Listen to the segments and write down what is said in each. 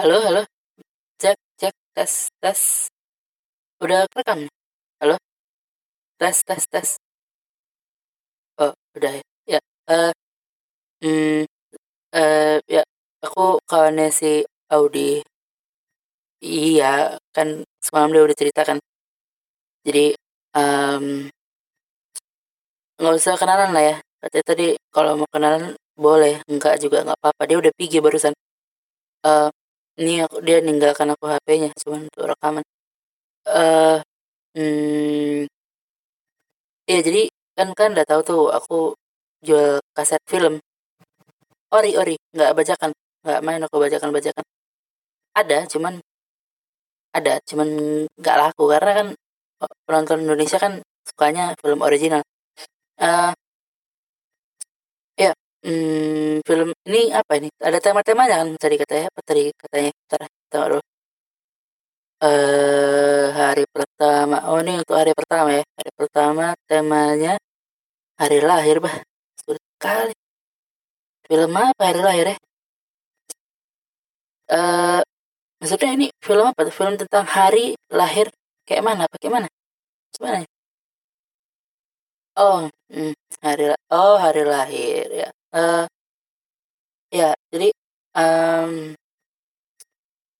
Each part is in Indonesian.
Halo, halo. Cek, cek, tes, tes. Udah rekam? Halo? Tes, tes, tes. Oh, udah ya. Ya, eh, hmm, eh, ya, aku kawannya si Audi. Iya, kan semalam dia udah ceritakan. Jadi, em, nggak usah kenalan lah ya. Katanya tadi kalau mau kenalan boleh, enggak juga nggak apa-apa. Dia udah pergi barusan. Eh, ini aku, dia ninggalkan aku HP-nya, cuman untuk rekaman. Eh, hmm, iya jadi kan kan udah tahu tuh aku jual kaset film. Ori, ori, nggak bajakan, nggak main aku bajakan bajakan. Ada, cuman ada, cuman nggak laku karena kan penonton Indonesia kan sukanya film original. Uh, hmm, film ini apa ini? Ada tema-temanya kan tadi katanya, apa tadi katanya? Bentar, tengok dulu. Uh, hari pertama, oh ini untuk hari pertama ya. Hari pertama temanya hari lahir bah, sulit sekali. Film apa hari lahir ya? Uh, maksudnya ini film apa? Film tentang hari lahir kayak mana? Bagaimana? Gimana? Oh, hmm, hari oh hari lahir ya. Uh, ya, jadi um,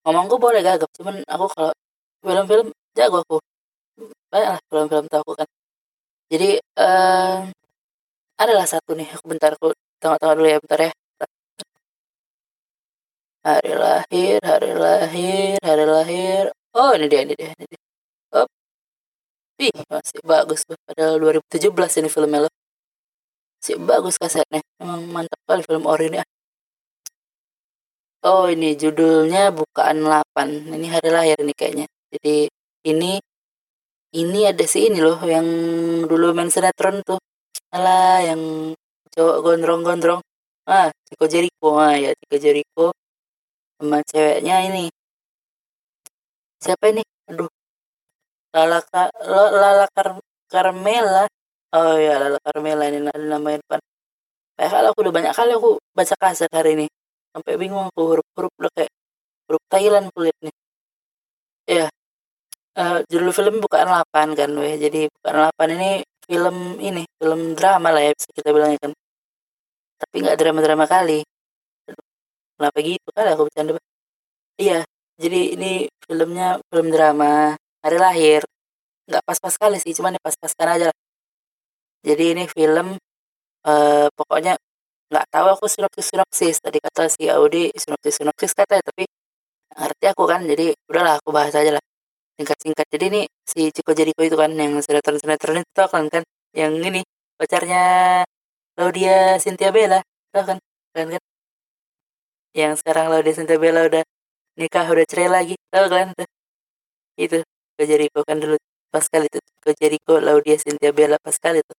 ngomongku boleh gagap, cuman aku kalau film-film jago aku. Banyak lah film-film tahu aku kan. Jadi uh, adalah satu nih, aku bentar aku tengok-tengok dulu ya, bentar ya. Hari lahir, hari lahir, hari lahir. Oh, ini dia, ini dia, ini dia. Ih, masih bagus tuh. Padahal 2017 ini filmnya loh. Masih bagus kasetnya. Emang mantap kali film ori ini. Ah. Oh, ini judulnya Bukaan 8. Ini hari lahir nih kayaknya. Jadi ini ini ada si ini loh yang dulu main sinetron tuh. Alah, yang cowok gondrong-gondrong. Ah, Chico Jericho. Ah, ya Chico Jericho. Sama ceweknya ini. Siapa ini? Aduh, Lala Lala Kar Carmela oh ya Lala Carmela ini nama depan. Kayak kalau aku udah banyak kali aku baca kaset hari ini sampai bingung aku huruf-huruf udah kayak huruf Thailand kulit nih. Ya uh, judul film bukan 8 kan weh. Jadi bukan 8 ini film ini film drama lah ya bisa kita bilangnya kan. Tapi nggak drama-drama kali. Kenapa gitu kali aku bercanda iya jadi ini filmnya film drama hari lahir. Nggak pas-pas kali sih cuman ya pas-paskan aja lah jadi ini film uh, pokoknya nggak tahu aku sinopsis sinopsis tadi kata si Audi sinopsis sinopsis kata tapi ngerti aku kan. Jadi udahlah aku bahas aja lah. Singkat-singkat. Jadi ini si Ciko Jericho itu kan yang sinetron sinetron itu kan kan? Yang ini pacarnya Laudia Cynthia Bella tau kan? Kan kan? Yang sekarang Laudia Cynthia Bella udah nikah udah cerai lagi tau kan? Tuh. Itu ke Jericho kan dulu. Pas kali itu ke Jericho Laudia Cynthia Bella pas kali itu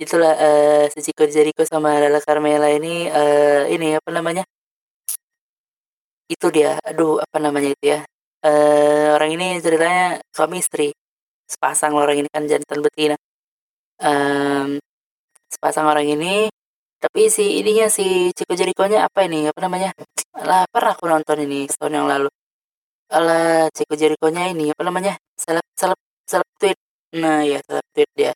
itulah uh, Chico Jericho sama Lala Carmela ini uh, ini apa namanya? Itu dia aduh apa namanya itu ya? Uh, orang ini ceritanya suami istri sepasang orang ini kan jantan betina. Um, sepasang orang ini tapi si ininya si Chico Jericho nya apa ini? Apa namanya? Lah pernah aku nonton ini setahun yang lalu. Ala Ceko Jericho-nya ini apa namanya? Seleb seleb seleb tweet. Nah ya seleb tweet dia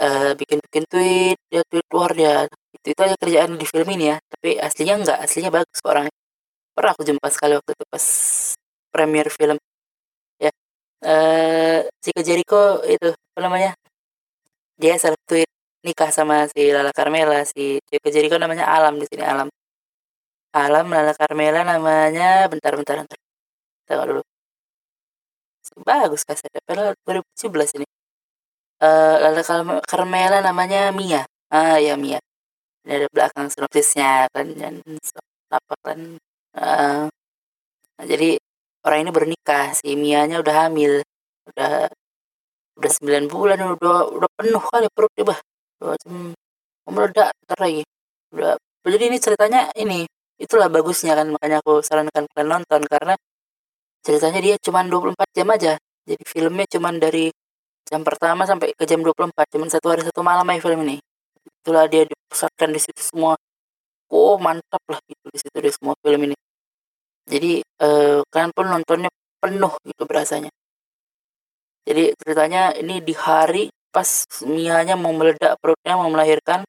uh, bikin bikin tweet dia tweet luar dia itu itu aja kerjaan di film ini ya tapi aslinya enggak aslinya bagus orangnya. Pernah aku jumpa sekali waktu itu pas premier film. Ya uh, Ceko Jericho itu apa namanya dia seleb tweet nikah sama si Lala Carmela si Ceko Jericho namanya Alam di sini Alam. Alam Lala Carmela namanya bentar bentar bentar. Tengok dulu. Bagus kasetnya padahal 2017 ini lalu Carmela namanya Mia. Ah ya Mia. Ini ada belakang sinopsisnya kan dan apa kan uh, nah, jadi orang ini bernikah si Mianya udah hamil. Udah udah sembilan bulan udah udah penuh kali perut dia bah. Udah meledak ntar udah jadi ini ceritanya ini itulah bagusnya kan makanya aku sarankan kalian nonton karena ceritanya dia cuma 24 jam aja. Jadi filmnya cuma dari jam pertama sampai ke jam 24 cuma satu hari satu malam aja film ini. Itulah dia dipusatkan di situ semua. Oh mantap lah gitu di situ di semua film ini. Jadi nontonnya penuh gitu berasanya. Jadi ceritanya ini di hari pas Mianya mau meledak perutnya mau melahirkan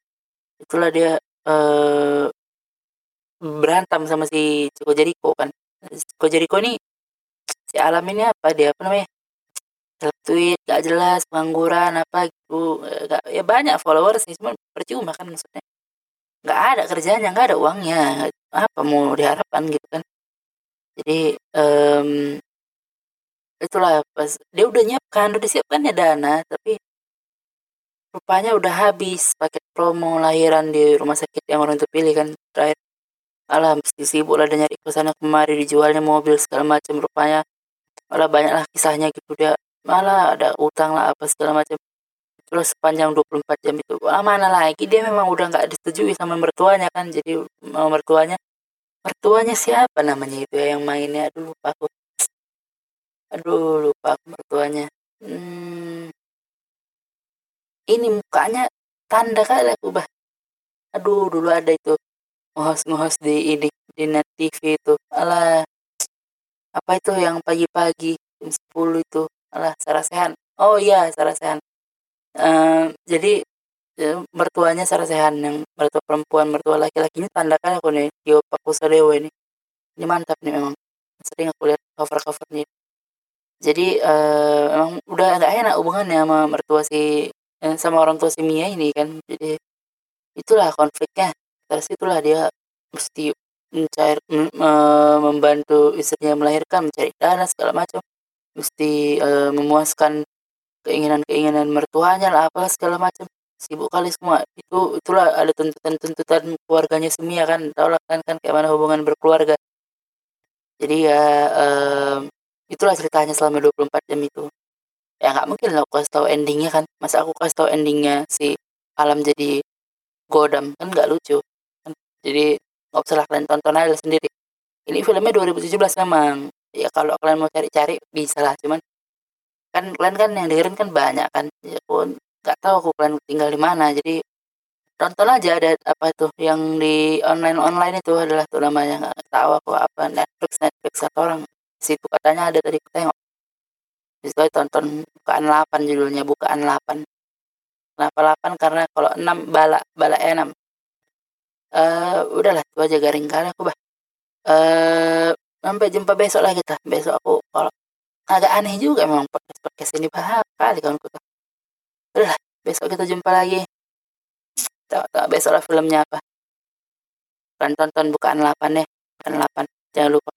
itulah dia eh, berantem sama si Chico Jericho kan. Chico Jericho ini si alam ini apa dia apa namanya tweet gak jelas pengangguran apa gitu. Gak, ya banyak followers sih cuma percuma kan maksudnya. Nggak ada kerjanya nggak ada uangnya. Apa mau diharapkan gitu kan. Jadi um, itulah pas dia udah nyiapkan udah disiapkan ya dana tapi rupanya udah habis. Paket promo lahiran di rumah sakit yang orang itu pilih kan terakhir. Alam mesti sibuk lah dan nyari ke sana kemari dijualnya mobil segala macam rupanya. Malah banyak lah kisahnya gitu dia malah ada utang lah apa segala macam. Terus sepanjang 24 jam itu ah, mana lagi? Dia memang udah nggak disetujui sama mertuanya kan jadi mertuanya mertuanya siapa namanya itu ya yang mainnya? Aduh lupa aku. Aduh lupa aku mertuanya. Hmm, ini mukanya tanda kali aku bah. Aduh dulu ada itu ngehos-ngehos di ini di net TV itu. Alah apa itu yang pagi-pagi jam 10 itu alah Sarasehan oh iya Sarasehan uh, jadi uh, mertuanya Sarasehan yang mertua perempuan mertua laki-laki ini tandakan aku nih Tio Pakusadewa ini. Ini mantap nih memang. Sering aku lihat cover-covernya. Jadi uh, emang udah nggak enak hubungannya sama mertua si eh, sama orang tua si Mia ini kan. Jadi itulah konfliknya. Terus itulah dia mesti mencari membantu istrinya melahirkan mencari dana segala macam mesti uh, memuaskan keinginan-keinginan mertuanya lah apa segala macam. Sibuk kali semua. Itu itulah ada tuntutan-tuntutan keluarganya semia kan. Tau lah kan kan kayak mana hubungan berkeluarga. Jadi ya uh, itulah ceritanya selama 24 jam itu. Ya nggak mungkin lah aku kasih tahu endingnya kan. Masa aku kasih tahu endingnya si alam jadi godam? Kan nggak lucu. Kan? jadi nggak usah lah kalian tonton aja sendiri. Ini filmnya 2017 memang ya kalau kalian mau cari-cari bisa lah cuman kan kalian kan yang dengerin kan banyak kan. Ya pun nggak tahu aku kalian tinggal di mana. Jadi tonton aja ada apa itu yang di online online itu adalah tuh namanya. Nggak tahu aku apa Netflix Netflix atau orang. Situ katanya ada tadi tengok. Itu tonton bukaan 8 judulnya bukaan 8 kenapa 8 karena kalau 6 bala bala 6 uh, udahlah itu aja garing kali aku bah. Uh, sampai jumpa besok lah kita. Besok aku kalau agak aneh juga memang podcast podcast ini. Bahas kali kawan kita. Udah besok kita jumpa lagi. Tahu tahu besok lah filmnya apa? Kan tonton bukaan 8 ya. Bukan 8 jangan lupa